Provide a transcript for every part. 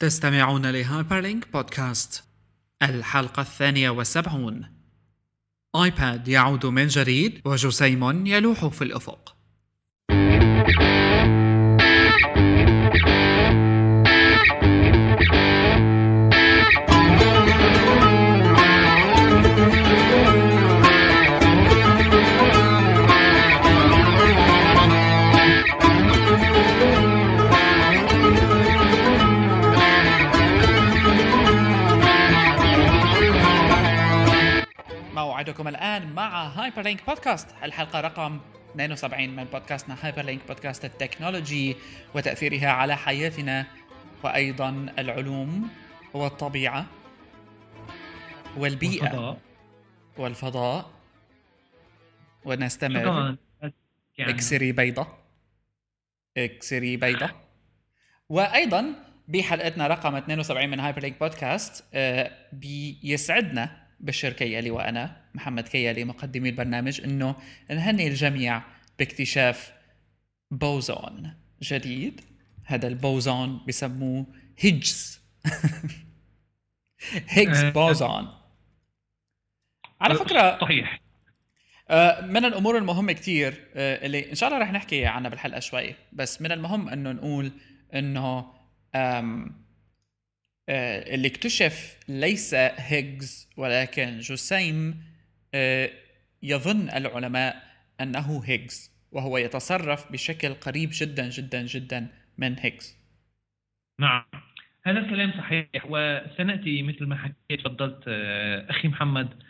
تستمعون لهايبرلينك بودكاست الحلقة الثانية والسبعون آيباد يعود من جديد وجسيم يلوح في الأفق. موعدكم الآن مع Hyperlink Podcast الحلقة رقم 72 من بودكاستنا Hyperlink podcast ال technology وتأثيرها على حياتنا وأيضا العلوم والطبيعة والبيئة والفضاء. والفضاء. ونستمر إكسري بيضة. إكسري بيضة. وأيضا بحلقتنا رقم 72 من Hyperlink Podcast بيسعدنا بشر كيالي وأنا. محمد كيالي مقدمي البرنامج إنه نهني الجميع باكتشاف بوزون جديد. هذا البوزون بسموه هيجز. هيجز آه. بوزون. على فكرة صحيح. آه، من الأمور المهمة كتير آه، اللي إن شاء الله رح نحكي عنها بالحلقة شوي بس من المهم إنه نقول إنه آه، اللي اكتشف ليس هيجز ولكن جسيم آه، يظن العلماء أنه هيجز وهو يتصرف بشكل قريب جدا جدا جدا من هيجز. نعم. هذا الكلام صحيح وسنأتي مثل ما حكيت تفضلت آه، أخي محمد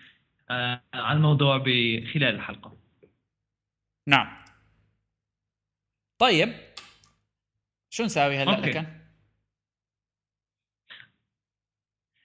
آه، على الموضوع بخلال الحلقة. نعم. طيب شو نساوي هلأ. لكن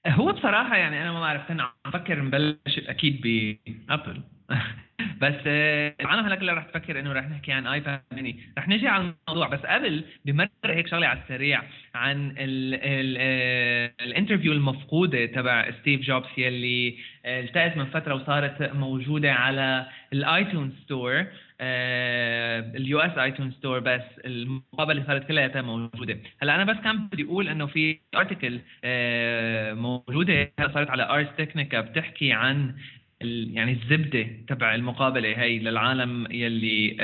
هو بصراحة يعني أنا ما بعرف كنت عم بفكر نبلش أكيد ب Apple. بس آه، أنا هلأ كلها رح تفكر إنه رح نحكي عن iPad mini رح نجي على الموضوع. بس قبل بمرر هيك شغلة على السريع عن آه، ال interview المفقودة تبع ستيف جوبز يلي آه، التقت من فترة وصارت موجودة على ال iTunes Store ال US iTunes Store بس المقابلة صارت كلها موجودة. هلأ أنا بس كان بدي أقول إنه في article موجودة صارت على Ars Technica بتحكي عن يعني الزبدة تبع المقابلة هي للعالم يلي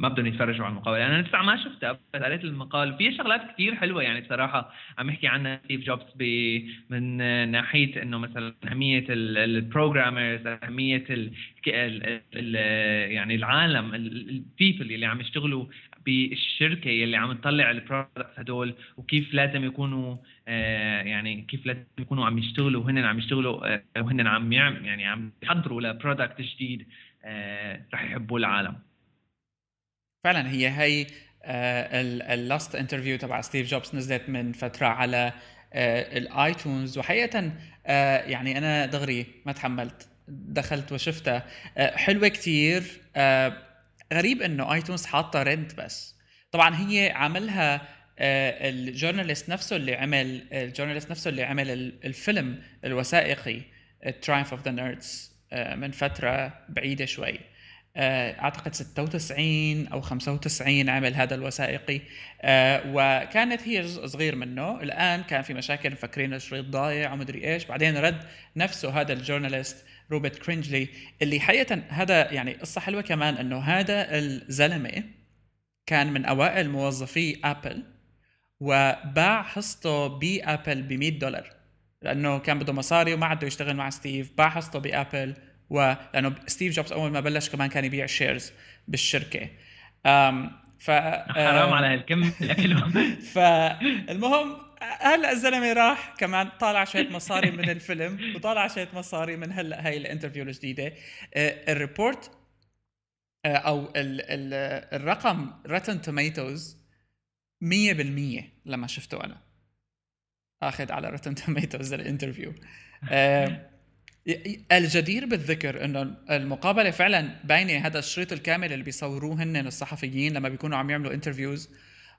ما بدهم يتفرجوا على المقابلة. أنا لسه ما شفتها بس قريت المقال. في شغلات كثير حلوة يعني بصراحة عم يحكي عنها ستيف جوبز من ناحية إنه مثلا أهمية ال programmers أهمية ال ال ال يعني العالم ال people اللي عم يشتغلوا بالشركة يلي عم تطلع ال products هدول وكيف لازم يكونوا آه، يعني كيف لازم يكونوا عم يشتغلوا وهن عم يشتغلوا آه، وهن عم يعني عم يحضروا ل product جديد آه، رح يحبوه العالم. فعلا هي هي ال last interview تبع ستيف جوبز نزلت من فترة على ال iTunes. وحقيقه يعني أنا دغري ما تحملت دخلت وشفتها. حلوة كتير. آه، غريب إنه iTunes حاطة rent بس. طبعا هي عاملها آه، ال journalist نفسه اللي عمل ال journalist نفسه اللي عمل ال- الفيلم الوثائقي Triumph of the Nerds من فترة بعيدة شوي. آه، أعتقد 96 أو 95 عمل هذا الوثائقي. آه، وكانت هي جزء صغير منه. الآن كان في مشاكل مفكرين الشريط ضايع ومدري إيش. بعدين رد نفسه هذا ال journalist روبرت كرينجلي اللي حقيقة هذا يعني قصة حلوة كمان إنه هذا الزلمة كان من أوائل موظفي Apple وباع حصته ب Apple ب 100 دولار لأنه كان بده مصاري وما عده يشتغل مع ستيف باع حصته بأبل ولأنه ستيف جوبز أول ما بلش كمان كان يبيع shares بالشركة. أم ف حرام على هالكم فالمهم هلا الزلمة راح كمان طالع شوية مصاري من الفيلم وطالع شوية مصاري من هلا هاي ال interview الجديدة. آه، ال report آه، أو ال ال الرقم Rotten Tomatoes 100% لما شفته أنا. آخذ على Rotten Tomatoes ال interview. آه، الجدير بالذكر إنه المقابلة فعلا باينة هذا الشريط الكامل اللي بيصوروه هن الصحفيين لما بيكونوا عم يعملوا interviews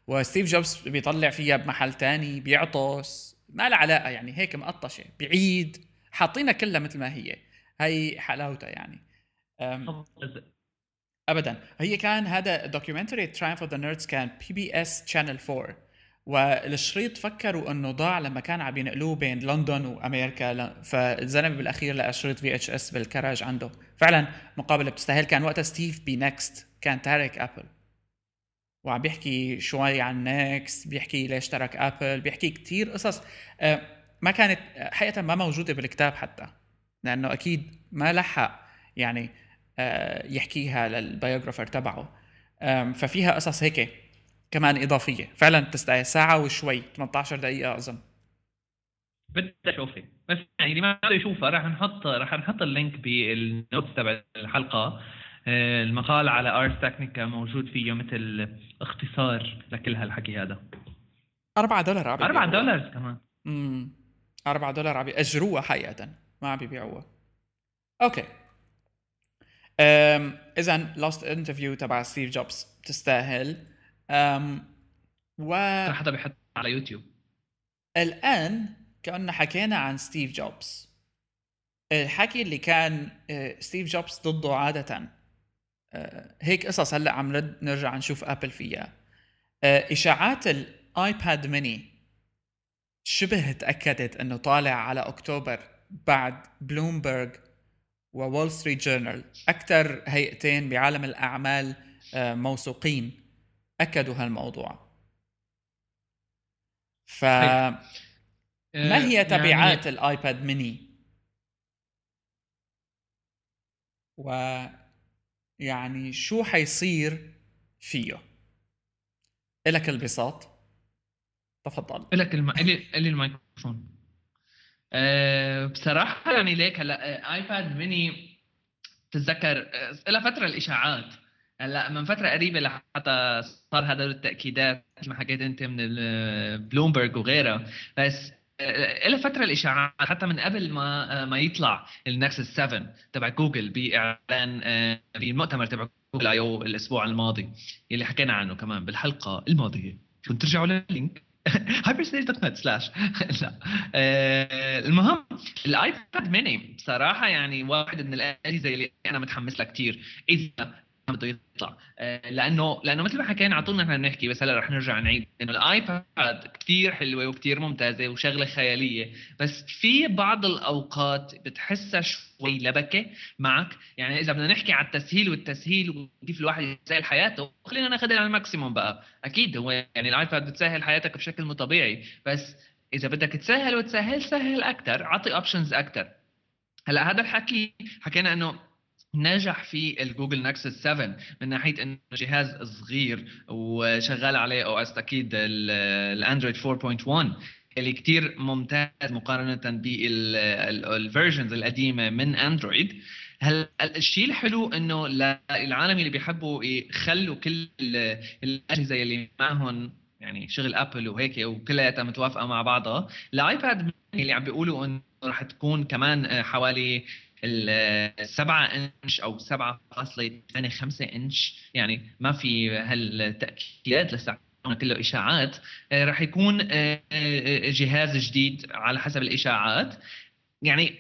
وستيف جوبز بيطلع فيها بمحل تاني بيعطس. ما لها علاقة يعني هيك مقطشة بعيد. حاطينها كلها مثل ما هي. هي حلاوتها يعني. ابدا. هي كان هذا documentary Triumph of the Nerds كان PBS Channel 4 والشريط فكروا إنه ضاع لما كان عم ينقلوه بين لندن وأمريكا. فالزلمة بالأخير لقى شريط VHS بالكراج عنده. فعلا مقابلة بتستاهل. كان وقتها ستيف ب NeXT كان تارك ابل وعم بيحكي شوي عن NeXT بيحكي ليش ترك آبل بيحكي كتير قصص. آه، ما كانت حقيقة ما موجودة بالكتاب حتى لأنه أكيد ما لحق يعني آه، يحكيها لل biographer تبعه. ففيها قصص هيك كمان إضافية. فعلا تستاهل. ساعة وشوي 18 دقيقة أظن. بدي اشوفها بس يعني اللي ما بده يشوفها راح نحط راح نحط ال link بال notes تبع الحلقة. آه، المقال على Ars Technica موجود فيه مثل اختصار لكل هالحكي هذا. 4 دولار عم 4 دولار كمان. امم 4 دولار عم أجروها حقيقه ما عم يبيعوها okay. اذا last interview تبع ستيف جوبز تستاهل. أم و حدا بيحط على يوتيوب. الآن كأننا حكينا عن ستيف جوبز الحكي اللي كان ستيف جوبز ضده عادة. أه، هيك قصص هلأ عم نرجع نشوف ابل فيها. أه، إشاعات ال iPad mini شبه تأكدت إنه طالع على أكتوبر بعد بلومبرج وول ستريت جورنال أكثر هيئتين بعالم الأعمال موثوقين أكدوا هالموضوع. ف ما هي تبعات يعني... ال iPad mini و يعني شو حيصير فيه. إلك البساط. تفضل. إلك الم... إلي... الميكروفون. أه بصراحة يعني ليك هلا iPad mini تتذكر إلى فترة الإشاعات. هلا من فترة قريبة لحتى صار هذول التأكيدات مثل ما حكيت أنت من بلومبرج وغيرها. بس آه، إلى فترة الإشاعات حتى من قبل ما آه، ما يطلع ال Nexus 7 تبع جوجل بإعلان آه، بالمؤتمر تبع Google I/O الأسبوع الماضي اللي حكينا عنه كمان بالحلقة الماضية. كنت ترجعوا لل link net slash لا. المهم ال iPad mini بصراحة يعني واحد من الأجهزة اللي أنا متحمس لها كثير إذا بده يطلع. آه، لأنه لأنه مثل ما حكينا على طول نحن بنحكي بس هلا رح نرجع نعيد. انه الآيباد كثير حلوة وكثير ممتازة وشغلة خيالية. بس في بعض الأوقات بتحسها شوي لبكة معك. يعني إذا بدنا نحكي على التسهيل والتسهيل وكيف الواحد يسهل حياته خلينا ناخذها على ال maximum بقى. أكيد هو يعني الآيباد بتسهل حياتك بشكل مو طبيعي. بس إذا بدك تسهل وتسهل سهل أكثر اعطي options أكثر هلا هذا الحكي حكينا إنه نجح في ال Google Nexus 7 من ناحية إنه جهاز صغير وشغال عليه OS أكيد الأندرويد 4.1 اللي كتير ممتاز مقارنة بال versions القديمة من أندرويد. هلا الشيء الحلو إنه للعالم اللي بيحبوا يخلوا كل الأجهزة اللي معهم يعني شغل أبل وهيك وكلها متوافقة مع بعضها الايباد اللي عم بيقولوا إنه راح تكون كمان حوالي السبعة إنش أو 7.85 إنش يعني ما في هالتاكيدات لسه. كله إشاعات. آه، راح يكون آه، آه، جهاز جديد على حسب الإشاعات. يعني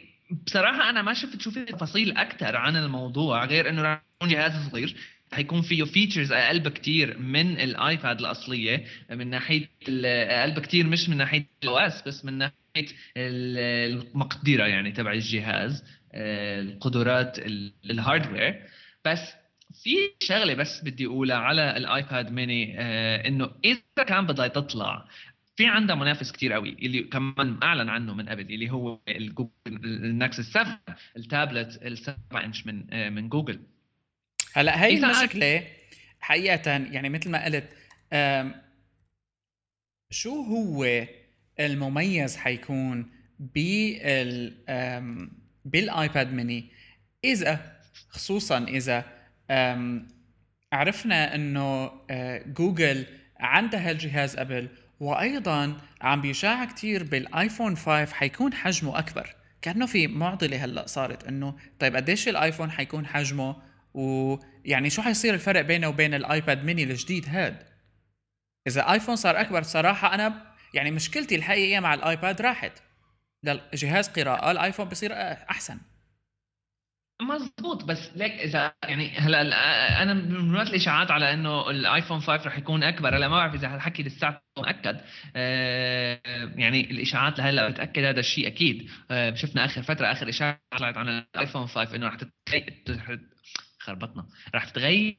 بصراحة أنا ما شفت شو في تفاصيل أكثر عن الموضوع غير إنه راح يكون جهاز صغير. حيكون فيه features أقل بكثير من الآيباد الأصلية من ناحية أقل بكثير مش من ناحية ال OS بس من ناحية المقدرة يعني تبع الجهاز. القدرات ال hardware بس في شغلة بس بدي أقولها على ال iPad mini آه، إنه إذا كان بدها تطلع في عندها منافس كتير قوي اللي كمان أعلن عنه من قبل اللي هو ال Google ال Nexus 7 التابلت ال 7 انش من آه، من جوجل هلأ هي المشكلة حقيقة يعني مثل ما قلت شو هو المميز حيكون بال بال iPad mini. إذا خصوصا إذا عرفنا إنه آه، جوجل عندها هالجهاز قبل وأيضا عم بيشاع كثير بالآيفون 5 حيكون حجمه أكبر. كأنه في معضلة هلأ صارت إنه طيب قديش الآيفون حيكون حجمه؟ ويعني شو حيصير الفرق بينه وبين ال iPad mini الجديد هاد؟ إذا آيفون صار أكبر صراحة أنا يعني مشكلتي الحقيقية مع الآيباد راحت. لجهاز قراءة الآيفون بصير أحسن. مزبوط بس ليك إذا يعني هلأ أنا من وقت الإشاعات على إنه الآيفون 5 رح يكون أكبر. هلأ ما بعرف إذا هالحكي لساته مؤكد. آه، يعني الإشاعات لهلأ بتأكد هذا الشيء أكيد. آه، شفنا آخر فترة آخر إشاعة طلعت عن الآيفون 5 إنه رح خربطنا. رح تغير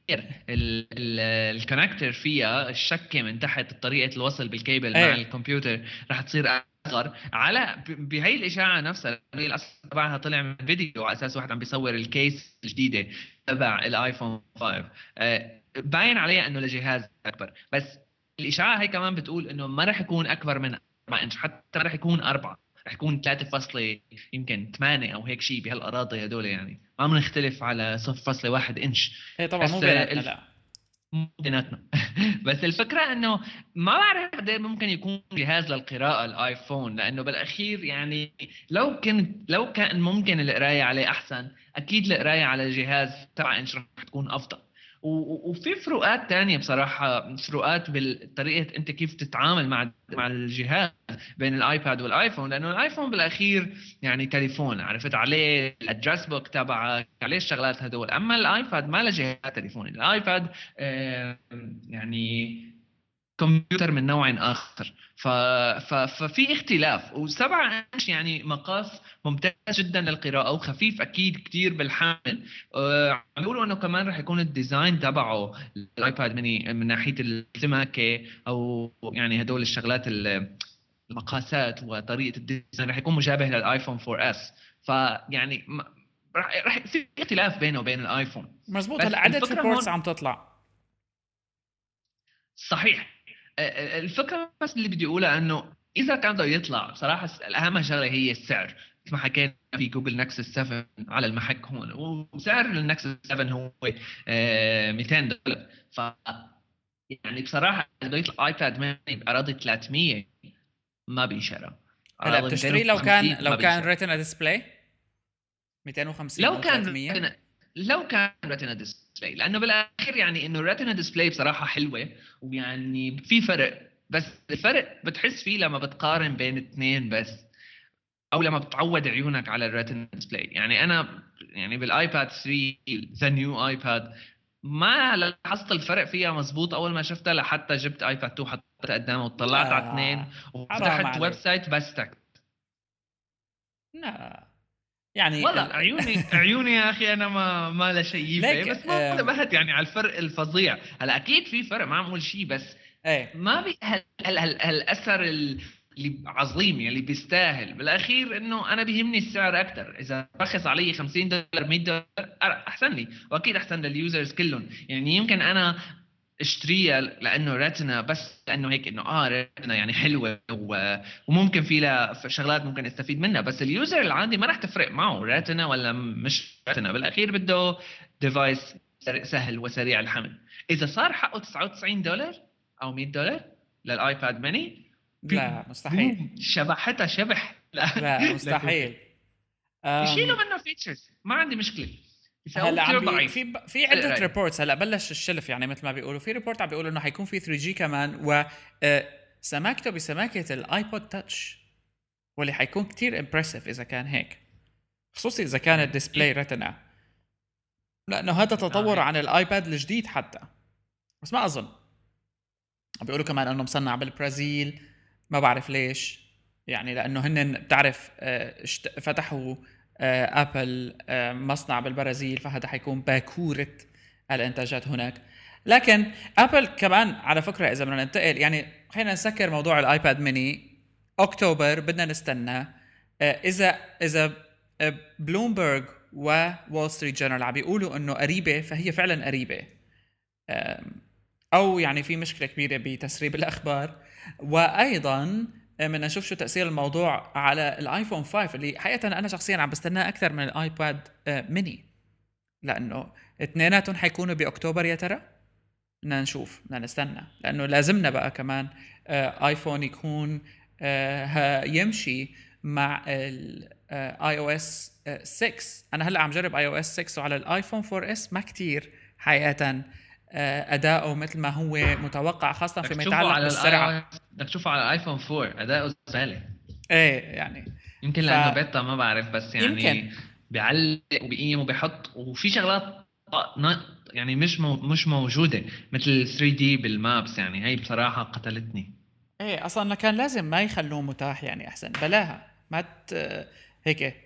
ال connector فيها الشكة من تحت طريقة الوصل بالكيبل أيه. مع الكمبيوتر رح تصير أصغر. على بهي الإشاعة نفسها الاصل تبعها طلع من فيديو على أساس واحد عم بيصور ال case الجديدة تبع الآيفون 5 آه، باين عليها إنه لجهاز أكبر. بس الإشاعة هي كمان بتقول إنه ما رح يكون أكبر من 4 إنش حتى رح يكون 4 رح يكون 3 يمكن 8 أو هيك شيء بهالأراضي هدول يعني. ما بنختلف على 0.1 إنش. إيه طبعا مو بيناتنا لا. بيناتنا. بس الفكرة إنه ما بعرف قد إيه ممكن يكون جهاز للقراءة الآيفون لأنه بالأخير يعني لو كنت لو كان ممكن القراية عليه أحسن أكيد القراية على جهاز 7 إنش رح تكون أفضل. وفي فروقات تانية بصراحة فروقات بالطريقة أنت كيف تتعامل مع مع الجهاز بين الآيباد والآيفون لأنه الآيفون بالأخير يعني تليفون عرفت عليه ال address book تبعك عليه الشغلات هدول. أما الآيباد ما له جهاز تليفوني الآيباد يعني كمبيوتر من نوع آخر. ف... ف... ففي اختلاف. وسبعة انش يعني مقاس ممتاز جدا للقراءة وخفيف أكيد كثير بالحامل. أه... عم بيقولوا إنه كمان رح يكون ال design تبعه الايباد ميني من ناحية السماكة أو يعني هدول الشغلات المقاسات وطريقة ال design رح يكون مشابه للآيفون 4 إس. فيعني رح رح في اختلاف بينه وبين الآيفون. مزبوط. هلأ عدد reports عم تطلع؟ صحيح. الفكرة بس اللي بدي أقولها إنه إذا كان بده يطلع بصراحة أهم شغلة هي السعر. مثل ما حكينا في جوجل نكسس 7 على المحك هون وسعر النكسس 7 هو 200 دولار. ف يعني بصراحة بده يطلع ايباد ميني بأراضي 300 ما بينشرى. هلا بتشتري؟ لو كان لو كان retina display 250 لو كان لو كان retina display لأنه بالاخير يعني إنه retina display بصراحة حلوة ويعني في فرق. بس الفرق بتحس فيه لما بتقارن بين اثنين بس أو لما بتعود عيونك على ال retina display يعني أنا يعني بالآيباد 3 the new iPad ما لاحظت الفرق فيها مزبوط أول ما شفتها لحتى جبت ايباد 2 حطيتها قدامه وطلعت على اثنين وفتحت website بس تك لا. يعني والله عيوني عيوني يا أخي أنا ما ما لا شيء بس ما انتبهت يعني على الفرق الفظيع. هلا أكيد في فرق ما عم أقول شيء بس إيه. ما بي هال هال هال هالأثر اللي عظيم يعني اللي بيستاهل. بالأخير إنه أنا بيهمني السعر أكثر إذا رخص علي 50 دولار 100 دولار أحسن لي. وأكيد أحسن لل users كلهم. يعني يمكن أنا اشتريها لأنه retina بس لأنه هيك إنه آه retina يعني حلوة وممكن في لها شغلات ممكن أستفيد منها بس ال user العادي ما راح تفرق معه retina ولا مش retina بالأخير بده device سهل وسريع الحمل. إذا صار حقه 99 دولار أو 100 دولار للآيباد ميني لا مستحيل. شبحتها شبح. لا, لا مستحيل. يشيلوا منه features ما عندي مشكلة. هلا عم في في عدة reports هلا بلش الشلف يعني مثل ما بيقولوا. في report عم بيقولوا إنه حيكون في 3G كمان و آه، سماكته بسماكة الايبود تاتش واللي حيكون كتير impressive إذا كان هيك. خصوصي إذا كان ال display retina لأنه هذا تطور عن الايباد الجديد حتى. بس ما أظن. عم بيقولوا كمان إنه مصنع بالبرازيل. ما بعرف ليش. يعني لأنه هن بتعرف آه، فتحوا آبل آه، آه، مصنع بالبرازيل فهذا حيكون باكورة الإنتاجات هناك. لكن آبل كمان على فكرة إذا بدنا ننتقل يعني خلينا نسكر موضوع الآيباد ميني. أكتوبر بدنا نستنى. آه، إذا إذا بلومبرج وول ستريت جورنال عم بيقولوا إنه قريبة فهي فعلا قريبة. أو يعني في مشكلة كبيرة بتسريب الأخبار. وأيضا بدنا نشوف شو تأثير الموضوع على الآيفون 5 اللي حقيقة أنا شخصيا عم بستناه أكثر من الآيباد ميني. لأنه اثنيناتهم حيكونوا بأكتوبر يا ترى؟ بدنا نشوف بدنا نستنى. لأنه لازمنا بقى كمان آيفون يكون يمشي مع ال iOS 6 أنا هلأ عم جرب iOS 6 وعلى الآيفون 4 إس ما كثير حقيقة. آه، أداؤه مثل ما هو متوقع خاصة فيما يتعلق بالسرعة. بدك تشوفه على الايفون 4 أداؤه سهل إيه يعني. يمكن لأنه ف... بيتا ما بعرف بس يعني يمكن. بيعلق وبيقيم وبيحط وفي شغلات يعني مش مو مش موجودة مثل 3 دي بالمابس يعني هي بصراحة قتلتني. إيه أصلا كان لازم ما يخلوه متاح يعني أحسن بلاها. ما ت... هيك.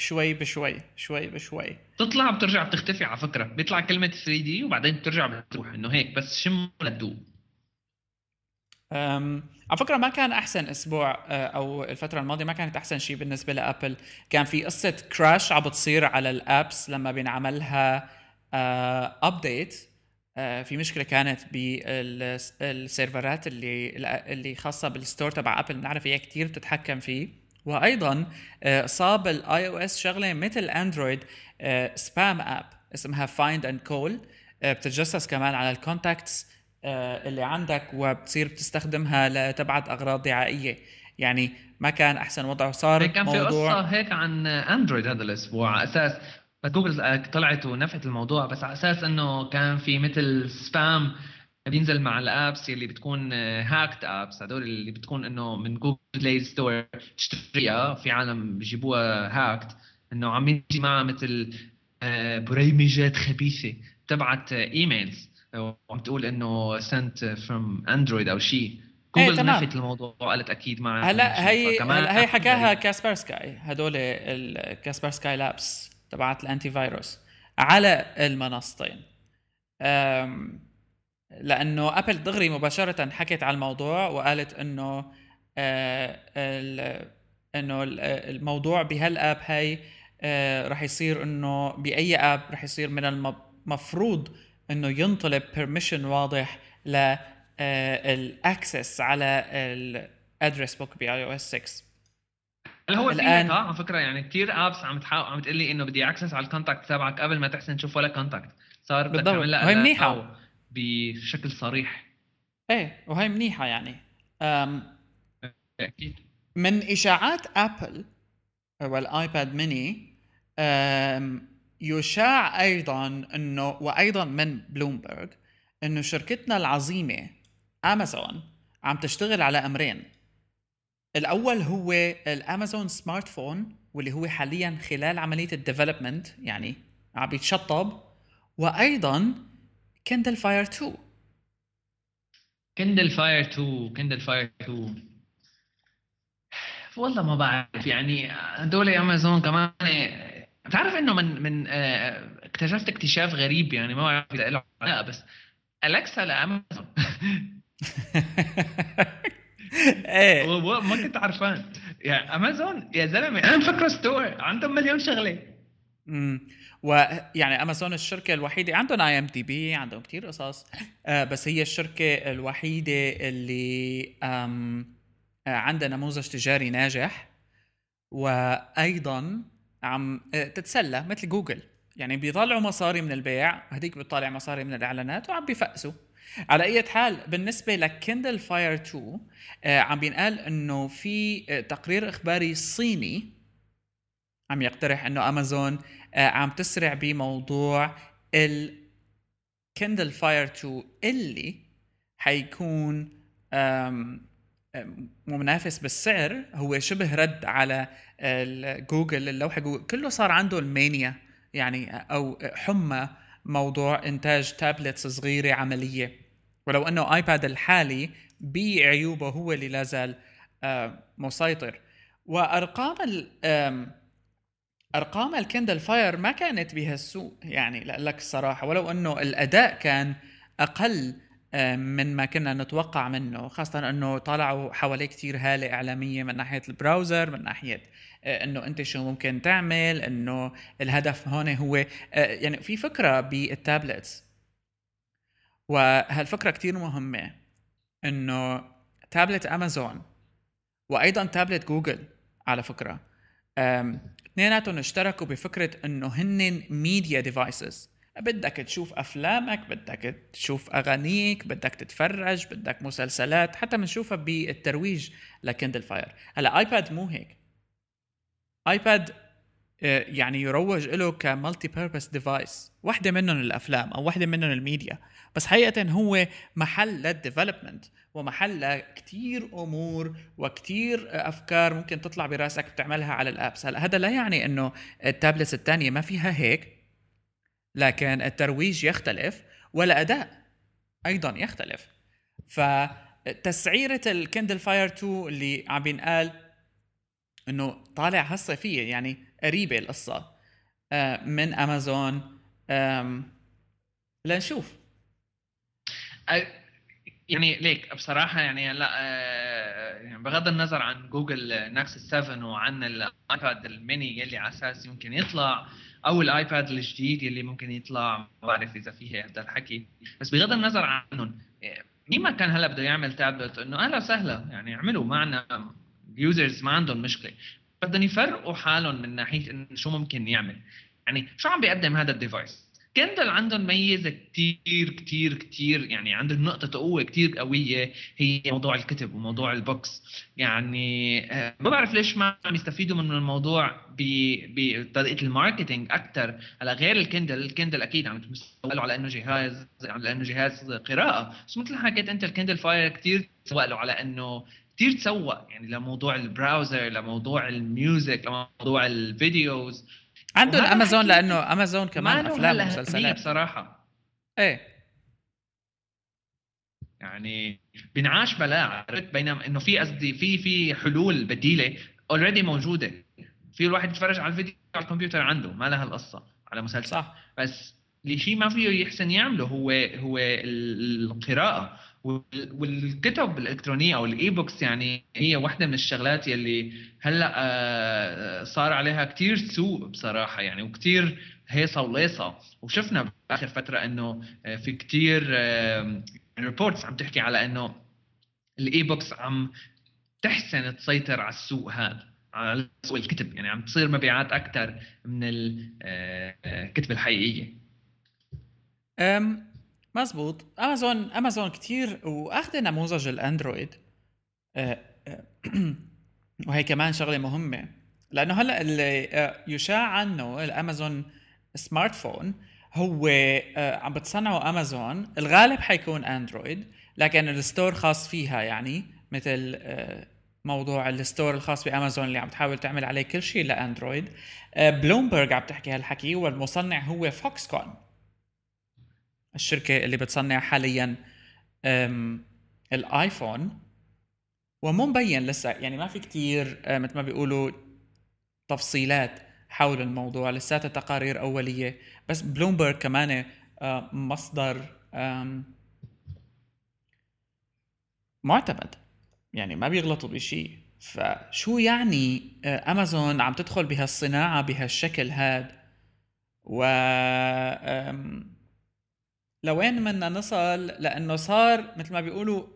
شوي بشوي شوي بشوي. تطلع بترجع بتختفي على فكرة. بيطلع كلمة 3 دي وبعدين بترجع بتروح إنه هيك بس شم لتدوق على فكرة ما كان أحسن أسبوع أه، أو الفترة الماضية ما كانت أحسن شيء بالنسبة لأبل. كان في قصة crash عم بتصير على ال apps لما بينعملها update أه، أه، في مشكلة كانت بالسيرفرات اللي اللي خاصة بال store تبع ابل بنعرف هي كثير بتتحكم فيه. وأيضا صاب ال iOS شغلة مثل اندرويد spam app اسمها Find and Call بتتجسس كمان على ال contacts آه، اللي عندك وبتصير بتستخدمها لتبعت أغراض دعائية. يعني ما كان أحسن وضع صار كان في قصة هيك عن اندرويد هذا الأسبوع على أساس جوجل طلعت ونفت الموضوع بس على أساس إنه كان في مثل spam بينزل مع ال apps اللي بتكون hacked apps هدول اللي بتكون إنه من جوجل بلاي ستور تشتريها في عالم بيجيبوها hacked إنه عم يجي معها مثل آه، بريمجات خبيثة تبعت emails وعم تقول إنه sent from Android أو شيء جوجل إيه نفت الموضوع وقالت أكيد ما هلا هي هلا هي حكاها كاسبر سكاي هدول الكاسبر سكاي لابس تبعت ال anti-virus على المنصتين. لأنه أبل دغري مباشرة حكت على الموضوع وقالت إنه آه، إنه الموضوع بهال app هي آه، رح يصير إنه بأي app رح يصير من المفروض إنه ينطلب permission واضح ل ال access على ال address book ب iOS 6 هل هو الآن على فكرة يعني كثير apps عم تحاول عم تقول لي إنه بدي access على ال contact تبعك قبل ما تحسن تشوف ولا contact صار بدك تعمل وهي منيحة. بشكل صريح. إيه وهي منيحة يعني. أم أكيد. من إشاعات آبل وال iPad mini يشاع أيضا إنه وأيضا من بلومبرج إنه شركتنا العظيمة أمازون عم تشتغل على أمرين. الأول هو الأمازون smartphone واللي هو حاليا خلال عملية ال development يعني عم بيتشطب وأيضا Kindle Fire 2 Kindle Fire 2 Kindle Fire 2 والله ما بعرف يعني هدول امازون كمان بتعرف إنه من من آه، اكتشفت اكتشاف غريب يعني ما بعرف إذا له علاقه بس أليكسا لأمازون إيه. ما كنت عرفان يا امازون يا زلمة أنا مفكره store عندهم مليون شغلة. امم ويعني امازون الشركة الوحيدة عندهم IMDb عندهم كثير قصص. آه بس هي الشركة الوحيدة اللي آه عندها نموذج تجاري ناجح. وأيضا عم آه، تتسلى مثل جوجل. يعني بيطلعوا مصاري من البيع هديك بتطلع مصاري من الإعلانات وعم بيفقسوا. على أي حال بالنسبة ل Kindle Fire 2 عم بينقال إنه في تقرير إخباري صيني عم يقترح إنه أمازون آه، عم تسرع بموضوع ال Kindle Fire 2 اللي حيكون منافس بالسعر. هو شبه رد على جوجل اللوحة. جوجل كله صار عنده ال mania يعني أو حمى موضوع إنتاج tablets صغيرة عملية. ولو إنه iPad الحالي بعيوبه هو اللي لازال آه، مسيطر. وأرقام أرقام ال Kindle Fire ما كانت بهالسوء يعني لك الصراحه ولو أنه الأداء كان أقل آه، من ما كنا نتوقع منه خاصة أنه طلعوا حواليه كتير هالة إعلامية من ناحية ال browser من ناحية آه، أنه أنت شو ممكن تعمل أنه الهدف هون هو آه، يعني في فكرة بال tablets. وهالفكرة كتير مهمة أنه تابلت أمازون وأيضا تابلت جوجل على فكرة اثنيناتهم اشتركوا بفكرة إنه هن media devices بدك تشوف أفلامك بدك تشوف أغانيك بدك تتفرج بدك مسلسلات حتى بنشوفها بالترويج ل Kindle Fire. هلا iPad مو هيك. iPad يعني يروج له ك multi-purpose device واحدة منهم الأفلام أو واحدة منهم الميديا. بس حقيقة هو محل لل development ومحل لكتير أمور وكتير أفكار ممكن تطلع براسك بتعملها على ال apps. هلا هذا لا يعني أنه ال tablets الثانية ما فيها هيك لكن الترويج يختلف والأداء أيضا يختلف. فتسعيرة ال Kindle Fire 2 اللي عم بينقال إنه طالع هالصيفية يعني قريبة القصة. آه، من أمازون. لنشوف. يعني ليك بصراحة يعني لا آه، يعني بغض النظر عن جوجل Nexus 7 وعن ال iPad ال mini يلي على أساس يمكن يطلع أو ال iPad الجديد يلي ممكن يطلع ما بعرف إذا فيه هذا الحكي. بس بغض النظر عنهم مين ما كان هلا بده يعمل تابلت إنه أهلا وسهلا يعني اعملوا معنا ال users ما عندهم مشكلة. بدهم يفرقوا حالهم من ناحية إنه شو ممكن يعمل. يعني شو عم بيقدم هذا ال device؟ Kindle عندهم ميزة كثير كثير كثير يعني عندهم نقطة قوة كثير قوية هي موضوع الكتب وموضوع ال books يعني آه، ما بعرف ليش ما عم يستفيدوا من الموضوع بطريقه ال marketing أكثر هلا غير ال Kindle ال Kindle أكيد عم تسوق على إنه جهاز على إنه جهاز قراءة. بس مثل ما حكيت أنت ال Kindle Fire كثير تسوق له على إنه كثير تسوق. يعني لموضوع البراوزر لموضوع الميوزك لموضوع الفيديوز. عندهم امازون لأنه أمازون كمان أفلام ومسلسلات. بصراحة. إيه. يعني بنعاش بلاء عرفت؟ بينما إنه في قصدي في في حلول بديلة اوريدي موجودة. في الواحد يتفرج على الفيديو على الكمبيوتر عنده ما لها القصة على مسلسل. صح. بس اللي شيء ما فيه يحسن يعمله هو هو القراءة. والكتب الإلكترونية أو ال e-books يعني هي واحدة من الشغلات يلي هلأ آه، صار عليها كثير سوق بصراحة يعني وكثير هيصة وليصة. وشفنا بآخر فترة إنه آه، في كثير reports عم تحكي على إنه ال e-books عم تحسن تسيطر على السوق هذا على سوق الكتب يعني عم تصير مبيعات أكثر من الكتب آه، الحقيقية. مزبوط امازون امازون كتير وأخذ نموذج الأندرويد. أه، أه، وهي كمان شغلة مهمة. لأنه هلأ اللي أه، يشاع عنه الأمازون smartphone هو عم بتصنعه أمازون. الغالب حيكون أندرويد لكن ال store خاص فيها يعني مثل موضوع ال store الخاص بأمازون اللي عم تحاول تعمل عليه كل شيء لأندرويد. بلومبرج عم تحكي هالحكي والمصنع هو فوكسكون الشركة اللي بتصنع حاليا الآيفون. ومو مبين لسه يعني ما في كتير آه، مثل ما بيقولوا تفصيلات حول الموضوع. لساتها تقارير أولية. بس بلومبرج كمان آه، مصدر معتمد. يعني ما بيغلطوا بشيء فشو يعني آه، أمازون عم تدخل بهالصناعة بهالشكل هاد؟ و لوين بدنا نصل لأنه صار مثل ما بيقولوا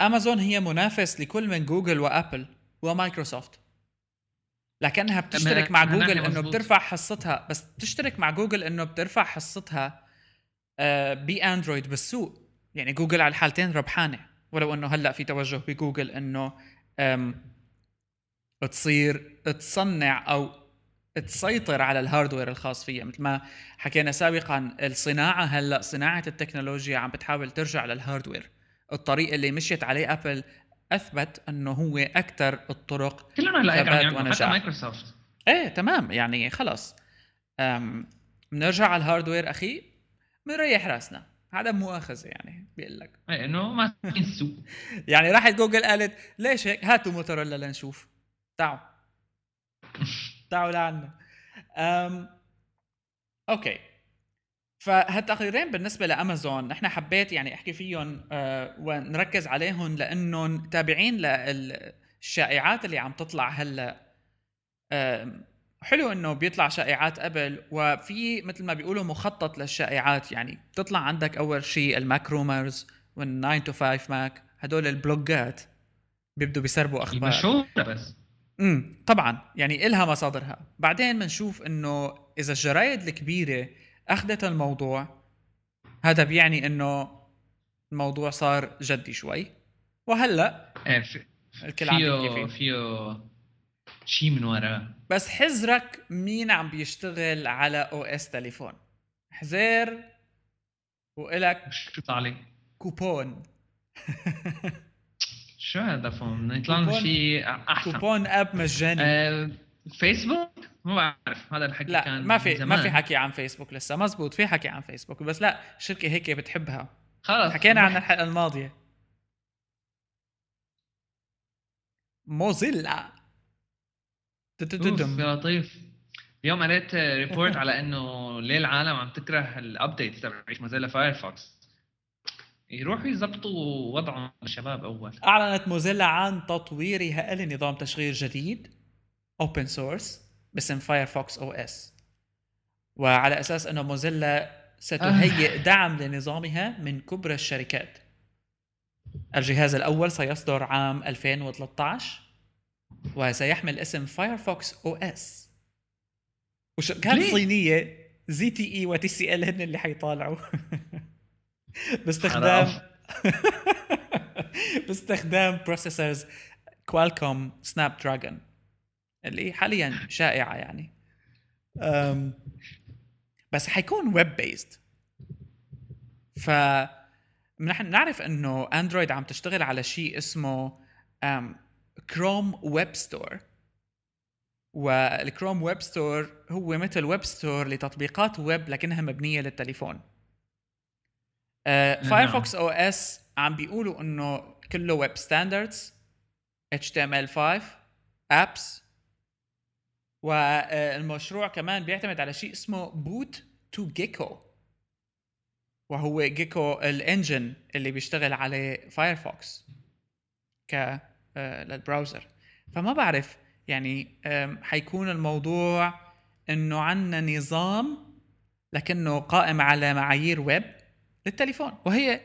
امازون هي منافس لكل من جوجل وابل ومايكروسوفت لكنها بتشترك مع جوجل إنه بترفع حصتها بس بتشترك مع جوجل إنه بترفع حصتها بأندرويد بالسوق. يعني جوجل على الحالتين ربحانة. ولو إنه هلأ في توجه بجوجل إنه تصير تصنع أو تسيطر على ال hardware الخاص فيها مثل ما حكينا سابقا الصناعة هلأ صناعة التكنولوجيا عم بتحاول ترجع لل hardware الطريق اللي مشيت عليه ابل أثبت إنه هو أكثر الطرق كلنا هلأ ثبات ونجاح. حتى مايكروسوفت. إيه تمام. يعني خلص بنرجع على ال hardware أخي بنريح رأسنا. بلا مؤاخذة يعني بيقول لك. إيه إنه ما السوق يعني راحت جوجل قالت ليش هيك؟ هاتوا موتوريلا لنشوف. تعوا. تعالوا لعنا. أم... أوكي. فهالتقريرين بالنسبة لأمازون نحن حبيت يعني أحكي فيهم أه ونركز عليهم لأنهم تابعين للشائعات اللي عم تطلع هلأ. حلو إنه بيطلع شائعات قبل وفي مثل ما بيقولوا مخطط للشائعات. يعني بتطلع عندك أول شيء الماك رومرز وال 9 تو 5 ماك هدول البلوجات بيبدوا بيسربوا أخبار. مشهورة بس. امم طبعا. يعني إلها مصادرها. بعدين بنشوف إنه إذا الجرايد الكبيرة أخذت الموضوع هذا بيعني إنه الموضوع صار جدي شوي. وهلأ في الكل عم فيه. فيه شيء من وراه بس حذرك مين عم بيشتغل على OS تليفون؟ حذر وإلك شو عليه كوبون. شو هذا فون يطلع لنا شيء احسن كوبون اب مجاني آه فيسبوك ما بعرف. هذا الحكي لا كان ما في زمان. ما في حكي عن فيسبوك لسه. مزبوط في حكي عن فيسبوك بس لا شركة هيك بتحبها. خلص. حكينا عن الحلقة الماضية. موزيلا. يا لطيف. اليوم قريت report على إنه ليه العالم عم تكره ال update تبعت موزيلا فايرفوكس يروحوا يظبطوا وضعهم الشباب أول. أعلنت موزيلا عن تطويرها لنظام تشغيل جديد open source باسم فايرفوكس OS وعلى أساس أنه موزيلا ستهيئ دعم لنظامها من كبرى الشركات. الجهاز الأول سيصدر عام 2013 وسيحمل اسم فايرفوكس OS وشركات؟ صينية؟ زي تي إي وتي سي إل هن اللي حيطالعوا. باستخدام باستخدام processors كوالكوم سناب دراجون اللي حاليا شائعة يعني. أم بس حيكون web-based ف نحن نعرف إنه اندرويد عم تشتغل على شيء اسمه كروم web store والكروم ويب ستور هو مثل ويب ستور لتطبيقات ويب لكنها مبنية للتليفون. فايرفوكس OS عم بيقولوا إنه كله web standards HTML5 apps والمشروع كمان بيعتمد على شيء اسمه بوت تو جيكو وهو جيكو ال engine اللي بيشتغل عليه فايرفوكس ك آه، للبراوزر فما بعرف يعني حيكون الموضوع إنه عندنا نظام لكنه قائم على معايير ويب للتليفون. وهي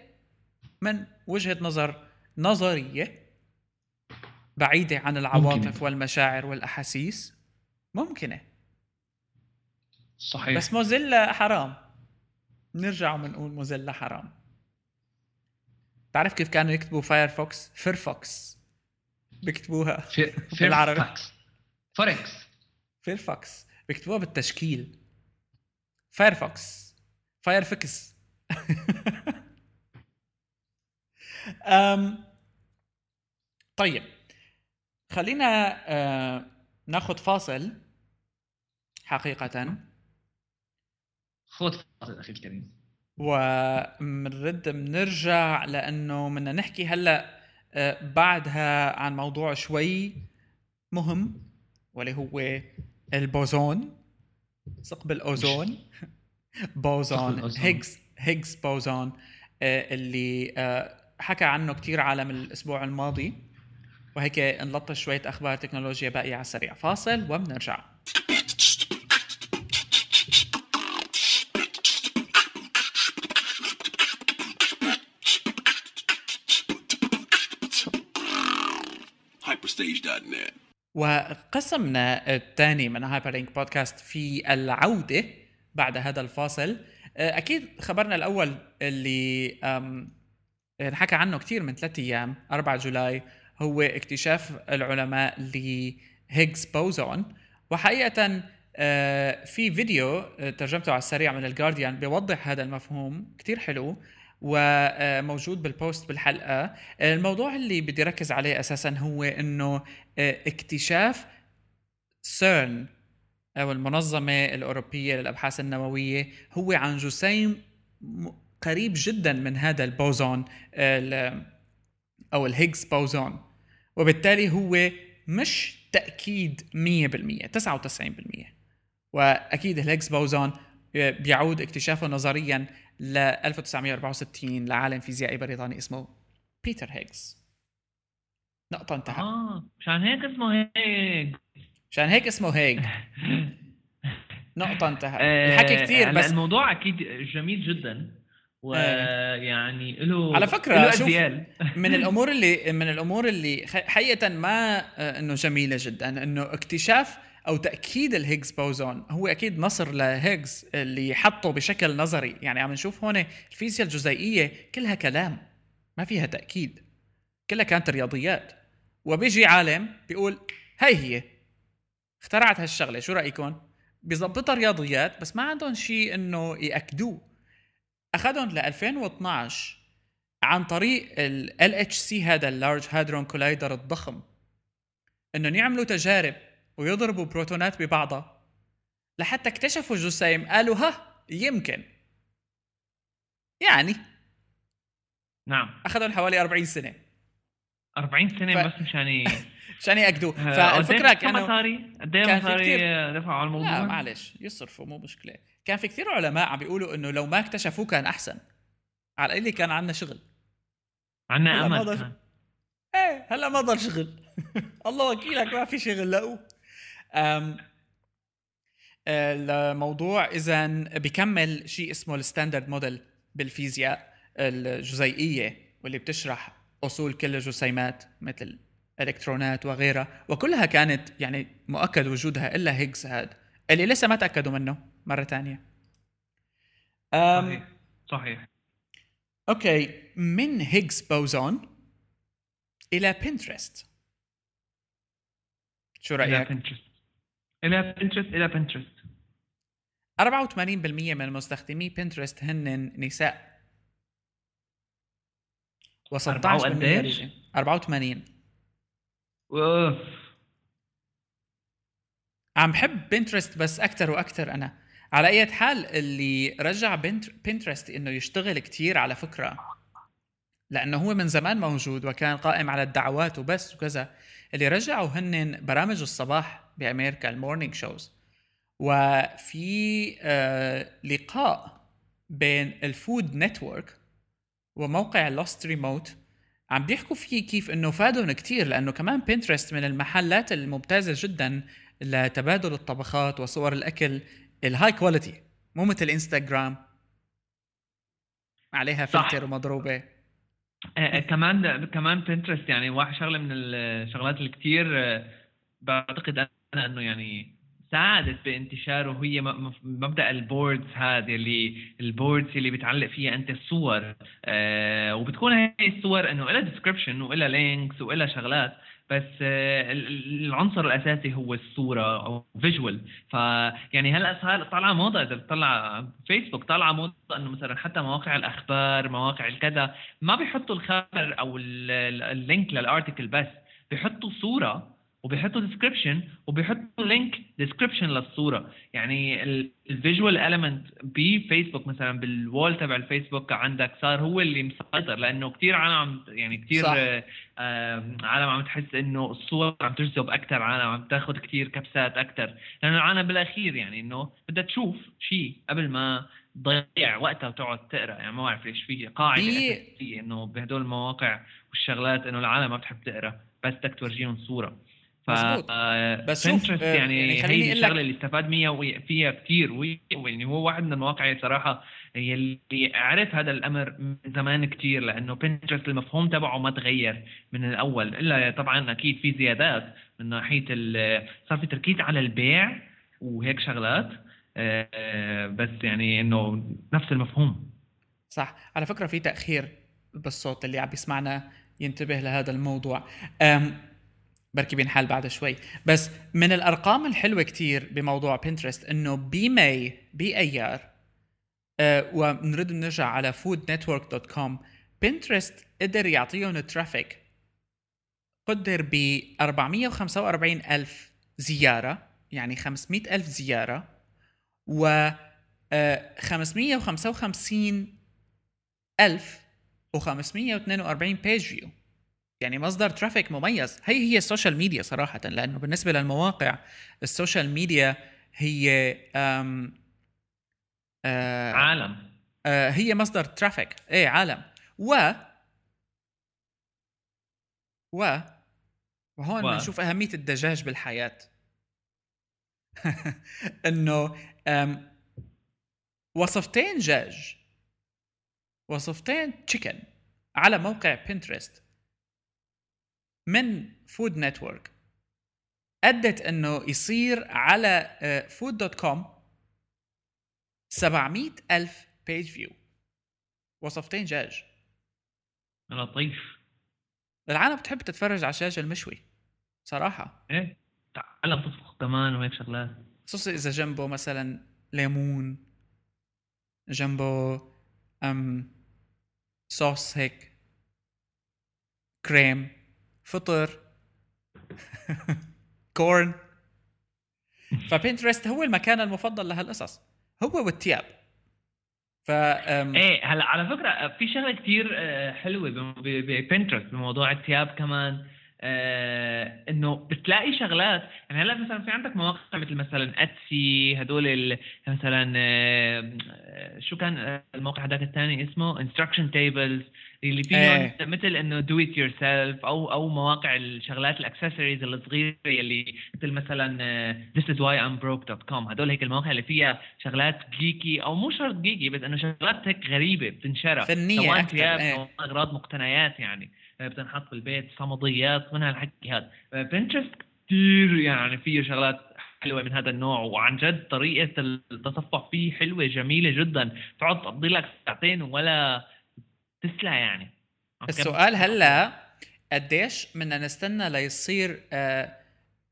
من وجهة نظر نظرية بعيدة عن العواطف ممكنة. والمشاعر والأحاسيس. ممكنة. صحيح. بس موزيلا حرام. نرجع وبنقول موزيلا حرام. تعرف كيف كانوا يكتبوا فايرفوكس فيرفوكس بيكتبوها في بالعربي. فيرفاكس فوركس فيرفوكس بيكتبوها بالتشكيل. فايرفوكس فايرفكس أم طيب خلينا آه ناخذ فاصل حقيقة. خذ فاصل أخي الكريم. ومنرد بنرجع لأنه بدنا نحكي هلأ آه، بعدها عن موضوع شوي مهم واللي هو البوزون. ثقب الأوزون. بوزون الأوزون. هيجز Higgs boson آه، اللي آه، حكى عنه كتير عالم الأسبوع الماضي وهيك نلطش شوية أخبار تكنولوجيا باقيه على السريع فاصل وبنرجع Hyperstage.net. وقسمنا الثاني من هايبر لينك بودكاست في العودة بعد هذا الفاصل آه، أكيد خبرنا الأول اللي انحكى عنه كثير من ثلاثة أيام 4 July هو اكتشاف العلماء ل Higgs boson وحقيقة آه، في فيديو آه، ترجمته على السريع من الجارديان بيوضح هذا المفهوم كتير حلو وموجود بالبوست بالحلقة. الموضوع اللي بدي ركز عليه أساسا هو آه، اكتشاف سيرن أو المنظمة الأوروبية للأبحاث النووية هو عن جسيم قريب جدا من هذا البوزون ال- أو ال Higgs boson. وبالتالي هو مش تأكيد 100% 99% وأكيد ال Higgs boson بيعود اكتشافه نظريا ل 1964 لعالم فيزيائي بريطاني اسمه بيتر هيجز. نقطة انتهى آه مشان هيك اسمه هيك عشان هيك اسمه هيج. نقطة انتهى آه، الحكي كثير هلا بس الموضوع أكيد جميل جدا ويعني له على فكرة، له شوف،. من الأمور اللي من الأمور اللي حقيقة ما آه، إنه جميلة جدا إنه اكتشاف أو تأكيد ال Higgs boson هو أكيد نصر لهيجز اللي حطه بشكل نظري. يعني عم نشوف هون الفيزياء الجزيئية كلها كلام ما فيها تأكيد. كلها كانت رياضيات. وبيجي عالم بيقول هي هي. اخترعت هالشغلة. شو رايكم بيظبطها رياضيات بس ما عندهم شيء إنه يأكدوه. أخذهم ل 2012 عن طريق ال LHC هذا ال Large Hadron Collider الضخم. إنهم يعملوا تجارب ويضربوا بروتونات ببعضها. لحتى اكتشفوا جسيم قالوا ها يمكن. يعني. نعم. أخذهم حوالي 40 سنة. 40 سنة ف- بس مشان مشان ياكدوه آه، فالفكرة كانوا مصاري قد إيه مصاري دفعوا على الموضوع. لا معلش يصرفوا مو مشكلة. كان في كثير علماء عم بيقولوا إنه لو ما اكتشفوه كان أحسن. على القليل كان عندنا شغل. ما أمل ضل- كان. إيه هلا ما ضل شغل. الله وكيلك ما في شغل لقوه أم الموضوع إذا بكمل شيء اسمه ال standard model بالفيزياء الجزيئية واللي بتشرح أصول كل الجسيمات مثل الالكترونات وغيرها وكلها كانت يعني مؤكد وجودها إلا هيجز هاد اللي لسه ما تأكدوا منه مرة ثانية صحيح صحيح. okay من Higgs boson إلى بنترست شو إلى رأيك؟ بنترست إلى بنترست إلى بنترست 84% من مستخدمي بنترست هن نساء. و16% أربعة وقديش؟ رجال. 84 عم بحب بنترست بس أكثر وأكثر أنا. على أي حال اللي رجع بنترست إنه يشتغل كتير على فكرة. لأنه هو من زمان موجود وكان قائم على الدعوات وبس وكذا. اللي رجعوا هن برامج الصباح بأمريكا ال morning shows وفي آه لقاء بين الفود نتورك وموقع لوست ريموت عم بيحكوا فيه كيف إنه فادهم كتير لأنه كمان بنترست من المحلات الممتازة جدا لتبادل الطبخات وصور الأكل ال high quality مو مثل انستغرام عليها. فلتر ومضروبة آه، كمان كمان بنترست يعني واحد شغلة من الشغلات اللي كثير بعتقد أنا إنه يعني ساعدت بانتشاره هي مبدأ ال boards هذه اللي ال boards اللي بتعلق فيها أنت الصور. آه وبتكون هي الصور إنه لها description ولها links ولها شغلات بس آه ال- ال- العنصر الأساسي هو الصورة أو visual فيعني هلأ صار طالعه موضة إذا بتطلع فيسبوك طالعه موضة إنه مثلا حتى مواقع الأخبار مواقع الكذا ما بيحطوا الخبر أو ال- ال- ال link لل article بس بيحطوا صورة وبيحطوا description وبيحطوا link description للصورة. يعني ال visual element بفيسبوك مثلا بال wall تبع الفيسبوك عندك صار هو اللي مسيطر لأنه كثير عالم يعني كثير. عالم عم تحس إنه الصور عم تجذب أكثر عالم عم تاخذ كثير كبسات أكثر لأنه العالم بالأخير يعني إنه بدها تشوف شيء قبل ما تضيع وقتها وتقعد تقرأ. يعني ما بعرف ليش في قاعدة اساسيه إنه بهدول المواقع والشغلات إنه العالم ما بتحب تقرأ بس بدك تورجيهم صورة. ف بس شوف، آه، يعني, يعني خليني هي الشغلة اللي استفاد منها فيها كثير يعني هو واحد من المواقع صراحة يلي عرف هذا الأمر من زمان كثير لأنه بنترست المفهوم تبعه ما تغير من الأول إلا طبعا أكيد في زيادات من ناحية ال- صار في تركيز على البيع وهيك شغلات آه، آه، بس يعني إنه نفس المفهوم. صح. على فكرة في تأخير بالصوت اللي عم بيسمعنا ينتبه لهذا الموضوع. بركي بينحل بعد شوي. بس من الأرقام الحلوة كتير بموضوع بنترست إنه بماي بأيار أه ونرد نرجع على foodnetwork.com بنترست قدر يعطيهم traffic قدر ب 445 ألف زيارة يعني 500 ألف زيارة و آه، 555 ألف و542 page view يعني مصدر traffic مميز. هي هي ال social media صراحة لأنه بالنسبة للمواقع ال social media هي آم آه عالم. آه هي مصدر traffic إيه عالم. و و وهون؟ بنشوف أهمية الدجاج بالحياة. إنه وصفتين دجاج وصفتين chicken على موقع بنترست من فود نتورك أدت إنه يصير على فود دوت كوم 700 ألف page view وصفتين دجاج لطيف. العالم بتحب تتفرج على الدجاج المشوي. صراحة. إيه؟ تعلم تطبخ كمان وهيك شغلات. خصوصي إذا جنبه مثلا ليمون جنبه أم صوص هيك كريم فطر. كورن. ف Pinterest هو المكان المفضل لهالقصص هو والتياب ف إيه هلا على فكرة في شغلة كثير آه، حلوة ب Pinterest بموضوع التياب كمان. آه إنه بتلاقي شغلات. يعني هلأ مثلا في عندك مواقع مثل مثلا Etsy هدول مثلا آه شو كان الموقع هذاك الثاني اسمه؟ Instructables اللي فيه إيه. مثل إنه do it yourself أو أو مواقع الشغلات الأكسسوارز الصغيرة اللي مثل مثلا this is why I'm broke.com هدول هيك المواقع اللي فيها شغلات geeky أو مو شرط geeky بس إنه شغلات هيك غريبة بتنشرى فنية سواء أكثر إيه. أغراض مقتنيات يعني. آه، بتنحط بالبيت صمديات من هالحكي هذا. Pinterest كثير يعني فيه شغلات حلوة من هذا النوع وعن جد طريقة التصفح فيه حلوة جميلة جدا. تقعد تقضي لك ساعتين ولا تسلى يعني. السؤال هلا قديش بدنا نستنى ليصير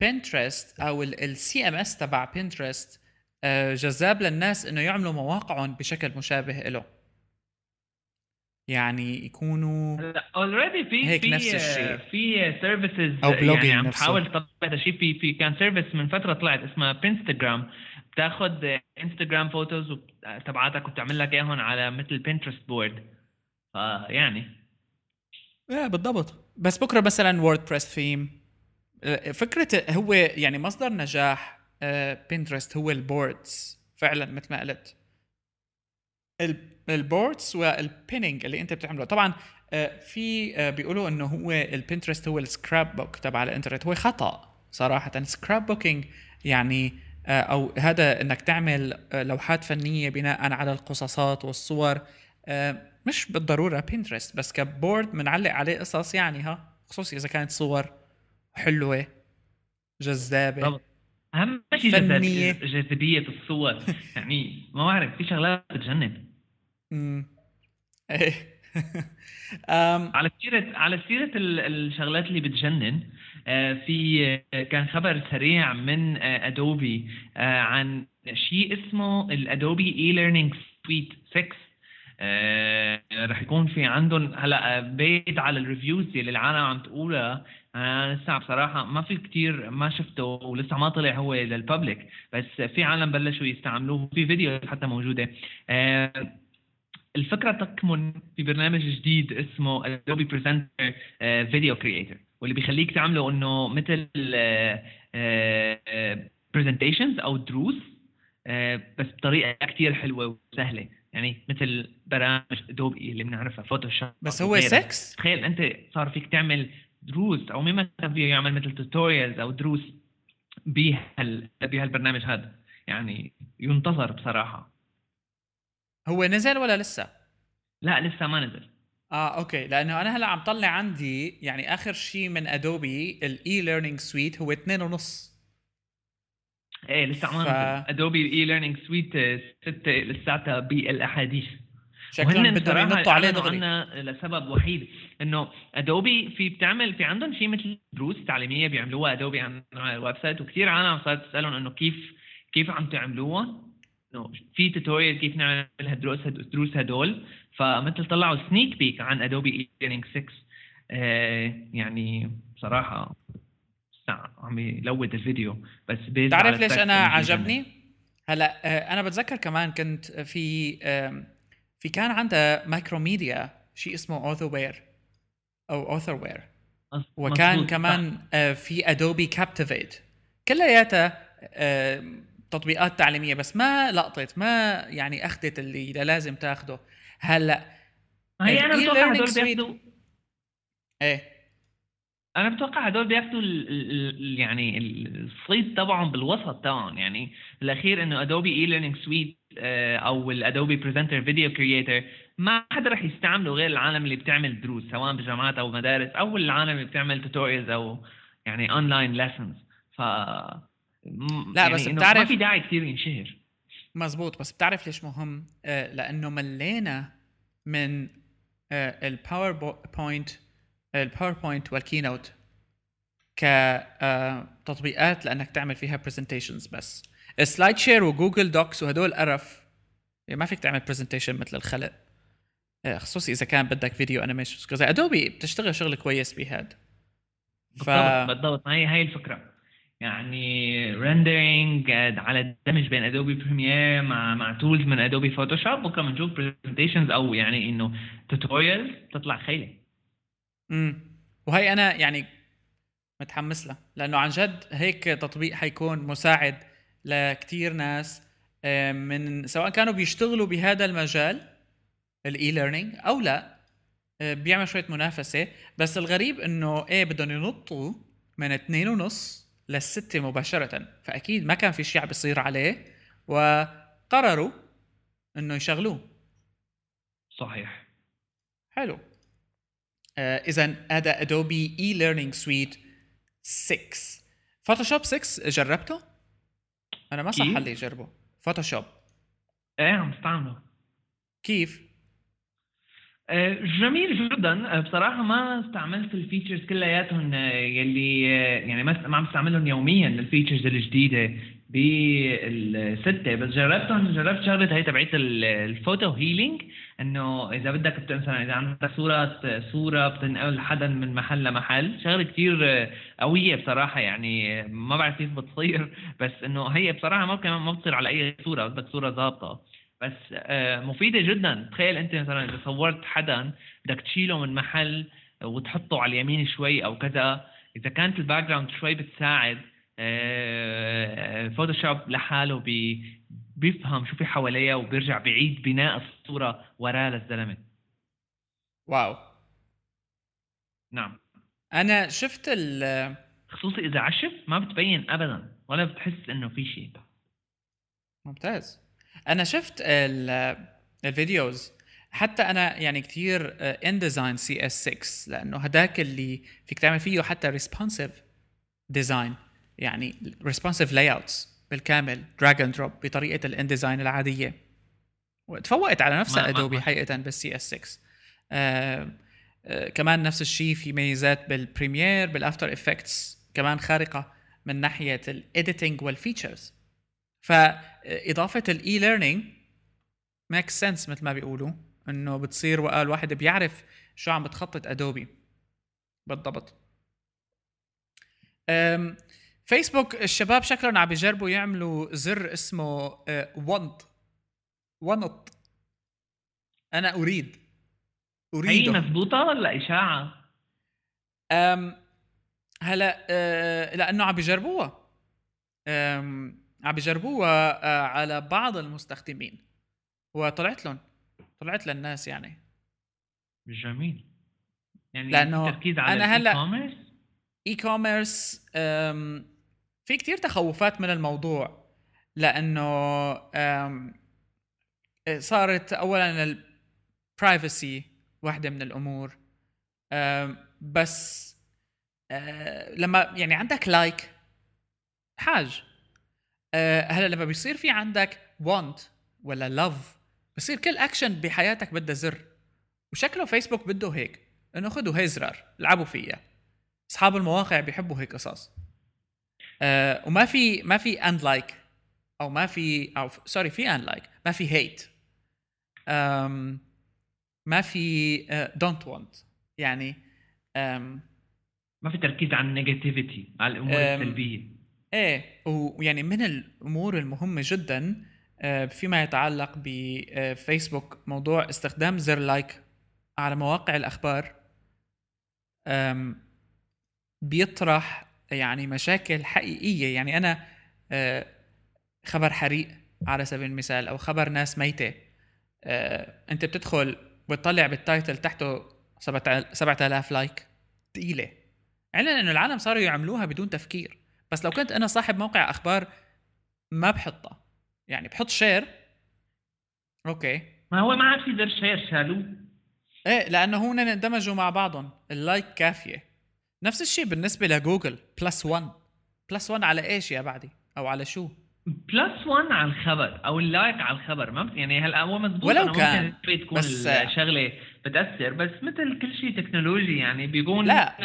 Pinterest آه، أو ال CMS تبع Pinterest آه، جذاب للناس إنه يعملوا مواقعهم بشكل مشابه له يعني يكونوا already في هيك في نفس الشيء. في services أو يعني عم. تحاول تطلع هذا الشيء. في في كان service من فترة طلعت اسمها Pinstagram بتاخذ Instagram photos تبعاتك وبتعمل لك إياهم على مثل Pinterest board فيعني إيه بالضبط. بس بكرة مثلا WordPress theme فكرة هو يعني مصدر نجاح Pinterest هو ال boards فعلا مثل ما قلت. ال boards وال pinning اللي انت بتعمله. طبعا آه، في آه، بيقولوا إنه هو ال Pinterest هو ال scrapbook تبع الإنترنت. هو خطأ صراحة. scrapbooking يعني أو هذا إنك تعمل لوحات فنية بناء على القصصات والصور مش بالضرورة بينترست بس كبورد بنعلق عليه قصص يعني ها خصوصي إذا كانت صور حلوة جذابة طبعا. أهم شيء جاذبية الصور. يعني ما بعرف في شغلات بتجنن. امم إيه. على سيرة على سيرة الشغلات اللي بتجنن آه، في آه، كان خبر سريع من Adobe آه، عن شيء اسمه ال Adobe eLearning Suite 6 آه رح يكون في عندهم هلا based على ال reviews اللي العالم عم تقولها أنا لسه بصراحة ما في كتير ما شفته ولسه ما طلع هو لل public بس في عالم بلشوا يستعملوه في فيديو حتى موجودة. آه الفكرة تكمن في برنامج جديد اسمه Adobe Presenter Video Creator واللي بيخليك تعمله إنه مثل presentations آه، أو دروس آه، بس بطريقة كثير حلوة وسهلة. يعني مثل برامج Adobe اللي بنعرفها Photoshop بس هو 6 تخيل أنت صار فيك تعمل دروس أو مين كان فيه يعمل مثل tutorials أو دروس بهال بهالبرنامج هذا. يعني ينتظر بصراحة. هو نزل ولا لسه؟ لا لسه ما نزل. آه okay. لأنه أنا هلأ عم طلع عندي يعني آخر شيء من Adobe ال eLearning Suite هو اثنين ونص. إيه لسه عم ف... Adobe eLearning Suite 6 لساتها بالأحاديث. شكلهم بدهم ينطوا عليه دغري. لسبب وحيد إنه Adobe في بتعمل في عندهم شيء مثل دروس تعليمية بيعملوها Adobe على ال website وكثير عالم صارت تسألهم إنه كيف كيف عم تعملوها. انه في tutorial كيف نعمل هالدروس الدروس هدول. فمثل طلعوا sneak peek عن Adobe Learning 6 آه يعني بصراحة عم ي load الفيديو بس بتعرف ليش أنا عجبني؟ هلا آه، أنا بتذكر كمان كنت في في كان عندها Macromedia شيء اسمه Authorware أو Authorware وكان كمان آه، في Adobe Captivate كلياتها تطبيقات تعليميه بس ما لقطت ما يعني أخذت اللي لازم تاخده. هلأ هي أنا بتوقع هدول بياخذوا إيه. أنا بتوقع هدول بياخذوا يعني الصيد تبعهم بالوسط تبعهم يعني الاخير إنه Adobe eLearning Suite أو ال Adobe Presenter Video Creator ما حدا رح يستعمله غير العالم اللي بتعمل دروس سواء بجامعات أو مدارس أو العالم اللي بتعمل tutorials أو يعني online lessons ف لا يعني بس بتعرف ما في داعي كثير ينشهر. مزبوط بس بتعرف ليش مهم؟ آه لأنه ملينا من آه ال PowerPoint ال PowerPoint وال Keynote كتطبيقات لأنك تعمل فيها presentations بس. SlideShare و Google Docs وهدول قرف. يعني ما فيك تعمل presentation مثل الخلق. آه، خصوصي إذا كان بدك video animation زي Adobe بتشتغل شغل كويس بهاد. ف... بالضبط. بالضبط هي هي الفكرة. يعني rendering على دمج بين Adobe Premiere مع مع tools من Adobe Photoshop بكره بنشوف presentations أو يعني إنه tutorials تطلع خيلة. امم وهي أنا يعني متحمس لها لأنه عن جد هيك تطبيق حيكون مساعد لكتير ناس آه، من سواء كانوا بيشتغلوا بهذا المجال ال eLearning أو لا آه، بيعمل شوية منافسة. بس الغريب إنه إيه بدهم ينطوا من اثنين ونص للستة مباشرة. فأكيد ما كان في شيء بيصير عليه وقرروا إنه يشغلوه. صحيح. حلو. آه إذا هذا Adobe eLearning Suite 6 Photoshop 6 جربته؟ أنا ما صح لي أجربه Photoshop إيه عم استعمله كيف؟ آه، جميل جدا. آه، بصراحة ما استعملت ال features كلياتهم آه، يلي يعني ما عم استعملهم يوميا ال features الجديدة بالستة. بس جربتهم جربت شغلة هي تبعت ال photo healing إنه إذا بدك مثلا إذا عندك صورة صورة بتنقل حدا من محل لمحل. شغلة كثير قوية بصراحة يعني ما بعرف كيف بتصير بس إنه هي بصراحة ما ما بتصير على أي صورة بدك صورة ظابطة. بس آه، مفيدة جدا. تخيل أنت مثلا إذا صورت حدا بدك تشيله من محل وتحطه على اليمين شوي أو كذا إذا كانت ال background شوي بتساعد فوتوشوب آه، لحاله بي بيفهم شو في حواليه وبيرجع بعيد بناء الصورة وراه للزلمة. واو. نعم. أنا شفت ال خصوصي إذا عشف ما بتبين ابدا ولا بتحس إنه في شيء. ممتاز. أنا شفت الفيديوز حتى أنا يعني كثير ان ديزاين سي اس 6 لأنه هداك اللي فيك تعمل فيه حتى ريسبونسيف ديزاين يعني ريسبونسيف لاي اوتس بالكامل دراج اند دروب بطريقة الان ديزاين العادية. وتفوقت على نفسها ادوبي حقيقه بالسي اس 6 آه آه كمان نفس الشيء في ميزات بال Premiere بال After Effects كمان خارقة من ناحية ال editing وال features فإضافة ال e-learning make sense مثل ما بيقولوا إنه بتصير وقال الواحد بيعرف شو عم بتخطط ادوبي بالضبط. فيسبوك الشباب شكلهم عم بيجربوا يعملوا زر اسمه want want أنا أريد. اريد هي مضبوطه ولا إشاعة؟ أم هلا أه لأنه عم بيجربوها. عم بيجربوها آه، على بعض المستخدمين. وطلعت لهم طلعت للناس يعني. جميل. يعني لأنه تركيز على أنا هلأ e-commerce في كتير تخوفات من الموضوع. لأنه صارت اولا ال privacy واحدة من الأمور. بس آه، لما يعني عندك like حاج. آه، هلا لما بيصير في عندك want ولا love بصير كل اكشن بحياتك بدها زر. وشكله فيسبوك بده هيك إنه خذوا هي زرار العبوا فيها. أصحاب المواقع بيحبوا هيك قصص. أه وما في ما في unlike أو ما في أو sorry في unlike ما في hate ما في don't uh, want يعني um, ما في تركيز على ال negativity على الأمور السلبية. إيه ويعني من الأمور المهمة جدا آه، فيما يتعلق بفيسبوك موضوع استخدام زر like على مواقع الأخبار. بيطرح يعني مشاكل حقيقية. يعني أنا آه، خبر حريق على سبيل المثال أو خبر ناس ميتة. آه، أنت بتدخل بتطلع بال title تحته 7000 like. ثقيلة علما إنه العالم صاروا يعملوها بدون تفكير. بس لو كنت أنا صاحب موقع أخبار ما بحطها يعني بحط share okay. ما هو ما عاد في زر share شالوه. إيه لأنه هون اندمجوا مع بعضهم. ال like كافية. نفس الشيء بالنسبة لجوجل. plus 1 plus 1 على إيش يا بعدي؟ أو على شو؟ plus 1 على الخبر أو ال like على الخبر. ما يعني هلأ هو مضبوط ولو كان. ممكن تكون بس الشغلة بتأثر. بس مثل كل شيء تكنولوجي يعني بيكون لا.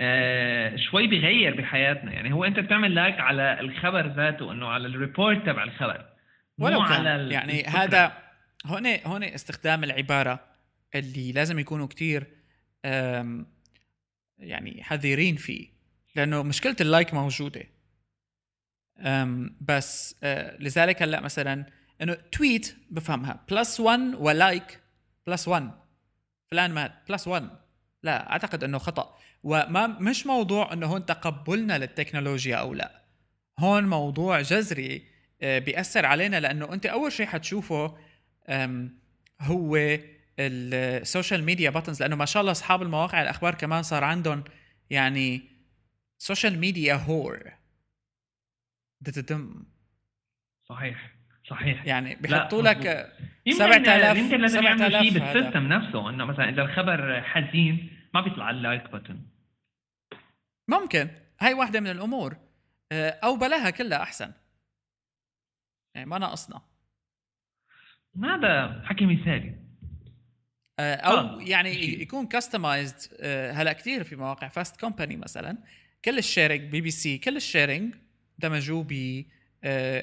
آه، آه، شوي بغير بحياتنا. يعني هو أنت بتعمل like على الخبر ذاته إنه على ال report تبع الخبر مو ولو كان. على يعني الفكرة. هذا هون هون استخدام العبارة اللي لازم يكونوا كتير يعني حذرين فيه لأنه مشكلة ال like موجودة. أم، بس أه، لذلك هلأ مثلا إنه tweet بفهمها plus 1 و like plus 1 فلان مات plus 1 لا أعتقد إنه خطأ. وما مش موضوع إنه هون تقبلنا للتكنولوجيا أو لا هون موضوع جذري آه، بيأثر علينا لأنه أنت أول شيء حتشوفه هو السوشيال ميديا باتنز لأنه ما شاء الله أصحاب المواقع الأخبار كمان صار عندهم يعني سوشيال ميديا هور دتدم صحيح صحيح يعني بيحطوا. لك آه، يمكن 7000 يمكن لازم 7000 شيء. بالسيستم نفسه إنه مثلا إذا الخبر حزين ما بيطلع اللايك بutton ممكن. هاي واحدة من الأمور. آه، أو بلاها كلها أحسن. يعني ما ناقصنا. هذا حكي مثالي. آه، أو آه، يعني. يكون customized هلا كثير في مواقع. Fast Company مثلا. كل ال sharing BBC كل ال sharing دمجوه ب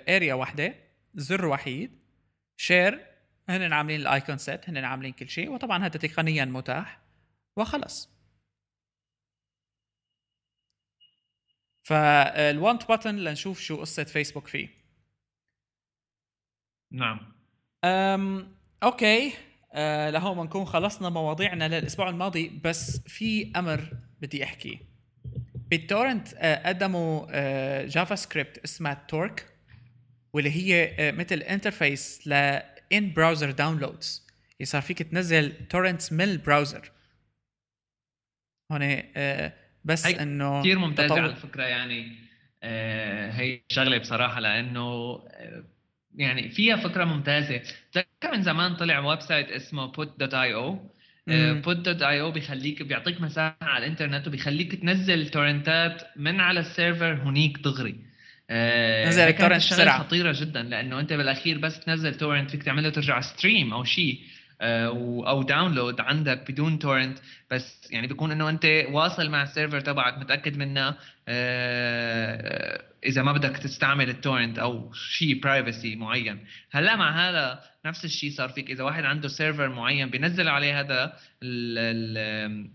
area واحدة. زر وحيد. share هن عاملين ال icon set هن عاملين كل شيء. وطبعا هذا تقنيا متاح. وخلص فالوانت بutton لنشوف شو قصة فيسبوك فيه. نعم. أم أوكي. أه لهون بنكون خلصنا مواضيعنا للأسبوع الماضي بس في أمر بدي احكيه بال torrent أه قدموا أه JavaScript اسمها Torque واللي هي أه مثل interface ل in-browser downloads صار فيك تنزل torrents من ال browser هون أه بس إنه كثير ممتازة تطور- على فكرة يعني آه هي شغلة بصراحة لأنه آه يعني فيها فكرة ممتازة. بتذكر من زمان طلع website اسمه put.io put.io بيخليك بيعطيك مساحة على الإنترنت وبيخليك تنزل torrent ات من على ال server هنيك دغري. آه، نزل ال torrent بسرعة. خطيرة جدا لأنه أنت بالأخير بس تنزل torrent فيك تعمله ترجع stream أو شيء آه، أو download عندك بدون torrent بس يعني بيكون إنه أنت واصل مع ال server تبعك متأكد منه آه، إذا ما بدك تستعمل ال torrent أو شيء privacy معين. هلا مع هذا نفس الشيء صار فيك. إذا واحد عنده server معين بينزل عليه هذا ال ال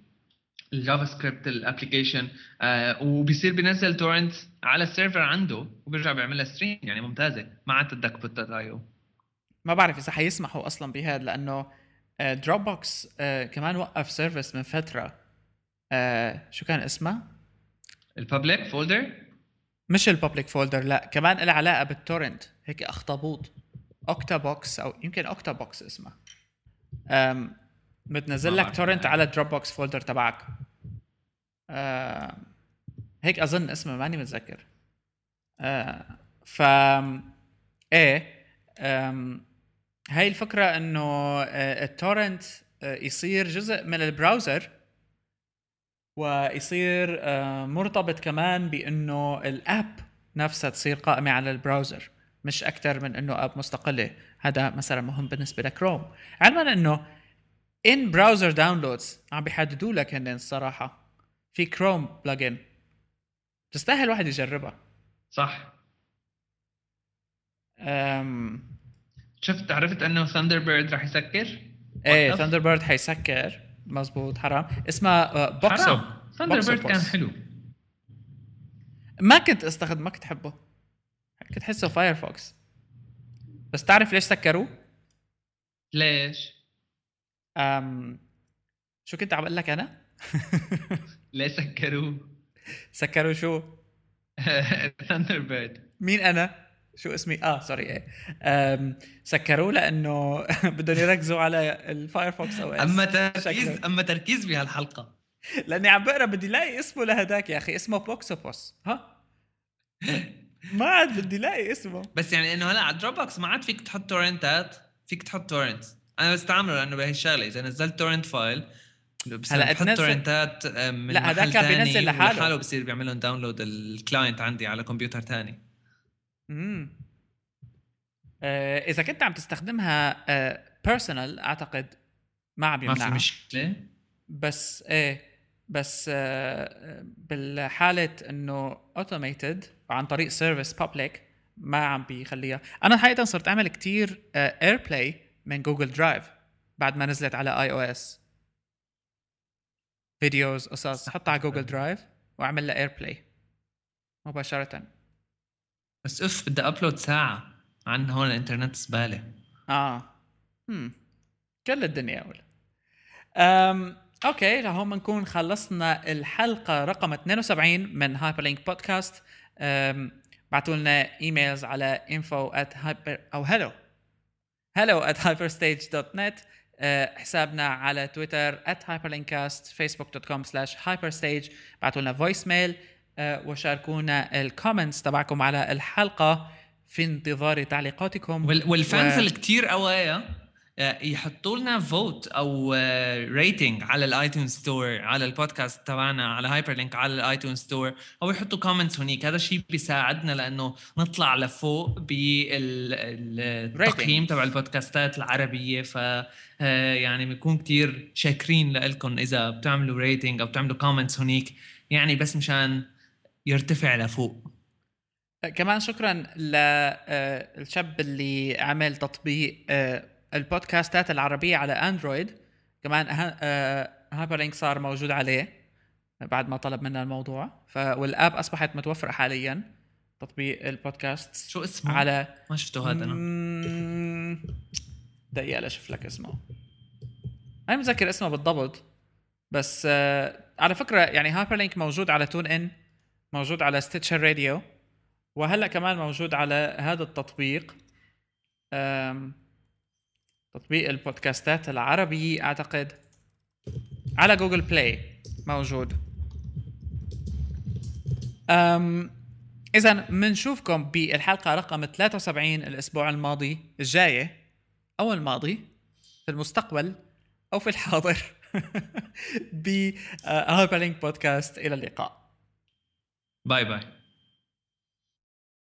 ال JavaScript ال application آه وبيصير بينزل تورنت على السيرفر عنده وبيرجع بيعمل لها ستريم يعني ممتازة. ما عاد بدك بوت ايو ما بعرف إذا حيسمحوا أصلا بهذا لأنه دروب بوكس كمان وقف سيرفيس من فترة. آه، شو كان اسمها؟ الببليك فولدر مش الببليك فولدر لا كمان لها علاقة بالتورنت هيك أخطبوط. اوكتا بوكس أو يمكن اوكتا بوكس اسمها بتنزل لك torrent. على ال Dropbox folder تبعك هيك أظن اسمه ماني متذكر. أه ف إيه هاي الفكرة إنه آه، ال torrent آه، يصير جزء من ال browser ويصير آه، مرتبط كمان بإنه ال app نفسها تصير قائمة على ال browser مش أكثر من إنه app مستقلة. هذا مثلا مهم بالنسبة لكروم. علما إنه in-browser downloads عم بيحددوا لك هن الصراحه في Chrome plugin تستاهل واحد يجربها. صح. أم شفت عرفت انه Thunderbird رح يسكر إيه. ثاندر بيرد حيسكر مزبوط حرام اسمها آه، بوكسو حرام Thunderbird كان. حلو ما كنت استخدم ما كنت أحبه كنت أحسه Firefox بس تعرف ليش سكروه؟ ليش؟ أم شو كنت عم أقول لك أنا؟ ليه سكروه؟ سكروا شو؟ Thunderbird مين أنا؟ شو اسمي؟ آه sorry إيه. سكروه لأنه بدهم يركزوا على ال Firefox OS أما تركيز شكله. أما تركيز بهالحلقة. لأني عم بقرأ بدي لاقي اسمه لهداك يا أخي اسمه بوكسوبوس ها؟ ما عاد بدي لاقي اسمه. بس يعني إنه هلا على Dropbox ما عاد فيك تحط torrent ات فيك تحط torrent أنا بستعمله لأنه بهي الشغله إذا نزلت torrent file هلا بحط torrent ات من لا، تاني بينزل لحاله. لحاله بصير بيعمل لهم download ال client عندي على كمبيوتر تاني امم آه إذا كنت عم تستخدمها personal أعتقد ما عم ما في يمنعها. مشكلة. بس إيه بس آه، بالحالة إنه automated عن طريق service public ما عم بيخليها. أنا حقيقة صرت أعمل كتير AirPlay من Google Drive بعد ما نزلت على iOS videos قصص حطها على Google Drive وأعمل لها AirPlay مباشرة. بس اف بدي upload ساعة. عن هون الإنترنت زبالة. آه. هم. كل الدنيا أول. أم أوكي لهون بنكون خلصنا الحلقة رقم 72 من Hyperlink Podcast بعتوا لنا emails على info at hyper أو hello. hello at hyperstage.net آه، حسابنا على تويتر at hyperlinkcast facebook.com slash hyperstage. بعتوا لنا voicemail وشاركونا ال comments تبعكم على الحلقة في انتظار تعليقاتكم. وال- وال fans و- كثير قوايا آه، يحطوا لنا vote أو rating على ال iTunes Store على البودكاست تبعنا على Hyperlink على ال iTunes Store أو يحطوا comments هنيك. هذا الشيء بيساعدنا لأنه نطلع لفوق بالتقييم تبع البودكاستات العربية. ف آه، يعني بنكون كثير شاكرين لكم إذا بتعملوا rating أو بتعملوا comments هنيك. يعني بس مشان يرتفع لفوق كمان شكرا للشاب اللي عمل تطبيق آه، البودكاستات العربية على Android. كمان Hyperlink صار موجود عليه بعد ما طلب منا الموضوع. ف وال app أصبحت متوفرة حاليا تطبيق البودكاست شو اسمه؟ على ما شفته هذا أنا. دقيقة لأشوف لك اسمه. أنا متذكر اسمه بالضبط بس آه على فكرة يعني هايبرلينك موجود على TuneIn. موجود على Stitcher Radio وهلأ كمان موجود على هذا التطبيق تطبيق ال podcastات العربي أعتقد. على Google Play موجود. أم اذا بنشوفكم بالحلقة رقم 73 الأسبوع الماضي الجاية أو الماضي في المستقبل أو في الحاضر ب بودكاست إلى اللقاء. باي باي